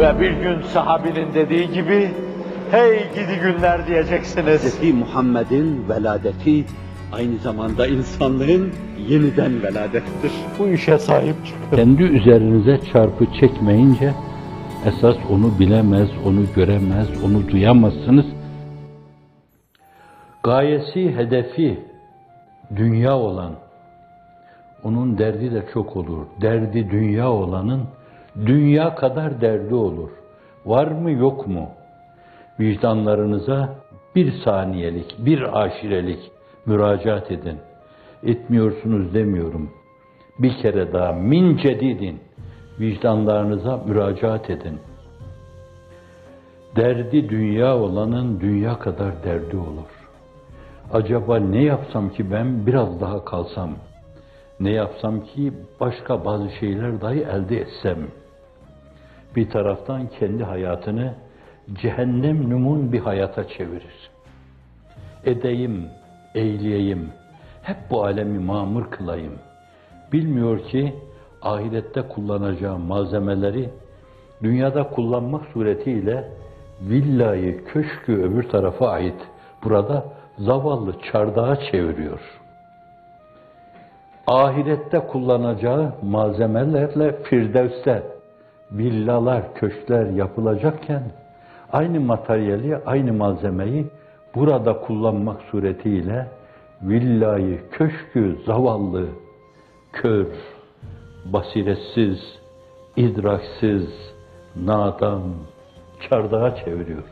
Ve bir gün sahabinin dediği gibi, hey gidi günler diyeceksiniz. Hz. Muhammed'in veladeti aynı zamanda insanlığın yeniden veladettir. Bu işe sahip çıkın. Kendi üzerinize çarpı çekmeyince esas onu bilemez, onu göremez, onu duyamazsınız. Gayesi, hedefi dünya olan, onun derdi de çok olur. Derdi dünya olanın dünya kadar derdi olur. Var mı yok mu? Vicdanlarınıza bir saniyelik, bir aşirelik müracaat edin. Etmiyorsunuz demiyorum. Bir kere daha min cedidin vicdanlarınıza müracaat edin. Derdi dünya olanın dünya kadar derdi olur. Acaba ne yapsam ki ben biraz daha kalsam? Ne yapsam ki başka bazı şeyler dahi elde etsem? Bir taraftan kendi hayatını cehennem numun bir hayata çevirir. Edeyim, eyleyeyim, hep bu alemi mamur kılayım. Bilmiyor ki ahirette kullanacağı malzemeleri dünyada kullanmak suretiyle villayı, köşkü öbür tarafa ait burada zavallı çardağa çeviriyor. Ahirette kullanacağı malzemelerle Firdevs'te villalar, köşkler yapılacakken aynı materyali, aynı malzemeyi burada kullanmak suretiyle villayı, köşkü zavallı, kör, basiretsiz, idraksiz, nadan, çardağa çeviriyor.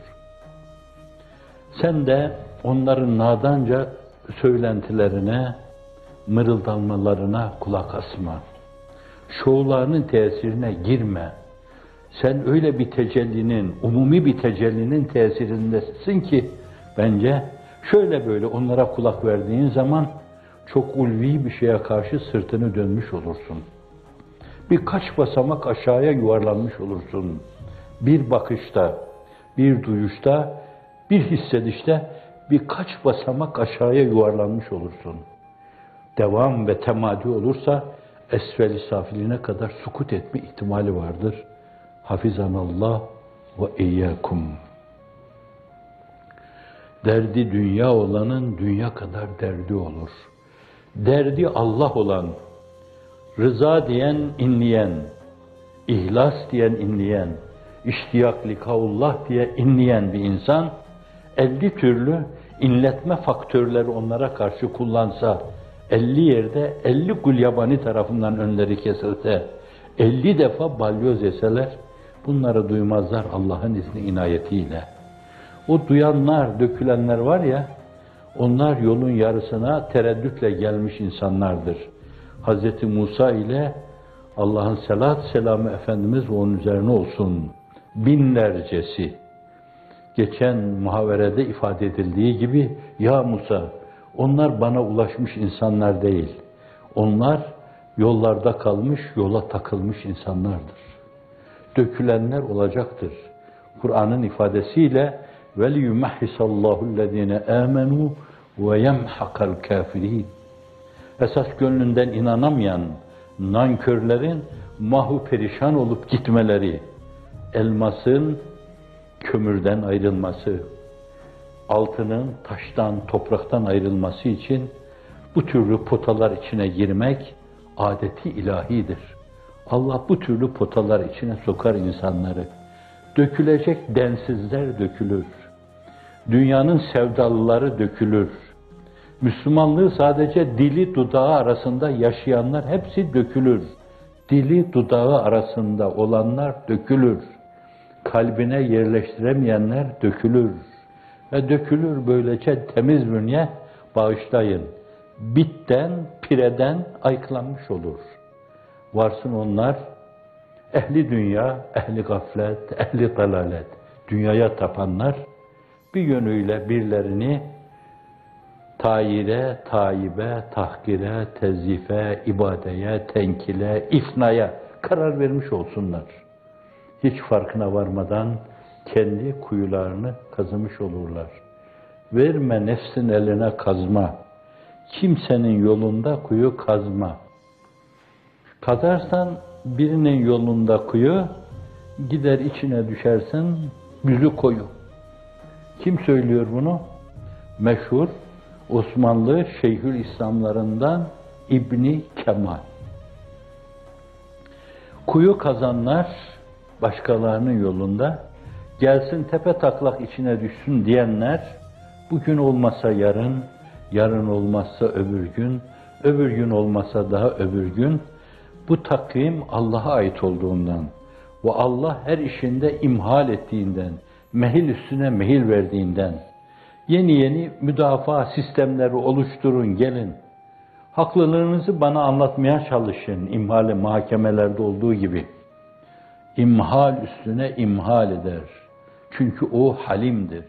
Sen de onların nadanca söylentilerine, mırıldanmalarına kulak asma. Şovlarının tesirine girme. Sen öyle bir tecellinin, umumi bir tecellinin tesirindesin ki bence şöyle böyle onlara kulak verdiğin zaman çok ulvi bir şeye karşı sırtını dönmüş olursun. Birkaç basamak aşağıya yuvarlanmış olursun. Bir bakışta, bir duyuşta, bir hissedişte birkaç basamak aşağıya yuvarlanmış olursun. Devam ve temadi olursa esfeli safiline kadar sukut etme ihtimali vardır. Hafizanallah ve iyyakum. Derdi dünya olanın dünya kadar derdi olur. Derdi Allah olan, rıza diyen inleyen, ihlas diyen inleyen, iştiyak likaullah diye inleyen bir insan, 50 türlü inletme faktörleri onlara karşı kullansa, 50 yerde 50 gulyabani tarafından önleri kesilse, 50 defa balyoz yeseler, bunları duymazlar Allah'ın izni inayetiyle. O duyanlar, dökülenler var ya, onlar yolun yarısına tereddütle gelmiş insanlardır. Hz. Musa ile Allah'ın selat selamı Efendimiz ve onun üzerine olsun binlercesi. Geçen muhaverede ifade edildiği gibi, ya Musa, onlar bana ulaşmış insanlar değil. Onlar yollarda kalmış, yola takılmış insanlardır. Dökülenler olacaktır. Kur'an'ın ifadesiyle وَلِيُمَحِّسَ اللّٰهُ الَّذ۪ينَ آمَنُوا وَيَمْحَقَ الْكَافِر۪ينَ Esas gönlünden inanamayan nankörlerin mahu perişan olup gitmeleri, elmasın kömürden ayrılması, altının taştan, topraktan ayrılması için bu türlü potalar içine girmek adeti ilahidir. Allah bu türlü potalar içine sokar insanları. Dökülecek densizler dökülür. Dünyanın sevdalıları dökülür. Müslümanlığı sadece dili dudağı arasında yaşayanlar hepsi dökülür. Dili dudağı arasında olanlar dökülür. Kalbine yerleştiremeyenler dökülür. Ve dökülür böylece temiz bünye bağışlayın. Bitten, pireden ayıklanmış olur. Varsın onlar ehli dünya, ehli gaflet, ehli dalalet, dünyaya tapanlar bir yönüyle birilerini tayire, taibe, tahkire, tezife, ibadeye, tenkile, ifnaya karar vermiş olsunlar. Hiç farkına varmadan kendi kuyularını kazımış olurlar. Verme nefsin eline kazma. Kimsenin yolunda kuyu kazma. Kazarsan birinin yolunda kuyu, gider içine düşersen yüzü koyu. Kim söylüyor bunu? Meşhur Osmanlı Şeyhül İslamlarından İbni Kemal. Kuyu kazanlar başkalarının yolunda gelsin tepe taklak içine düşsün diyenler bugün olmasa yarın, yarın olmazsa öbür gün, öbür gün olmasa daha öbür gün bu takvim Allah'a ait olduğundan ve Allah her işinde imhal ettiğinden, mehil üstüne mehil verdiğinden yeni yeni müdafaa sistemleri oluşturun gelin. Haklılığınızı bana anlatmaya çalışın imhali mahkemelerde olduğu gibi. İmhal üstüne imhal eder. Çünkü o halimdir.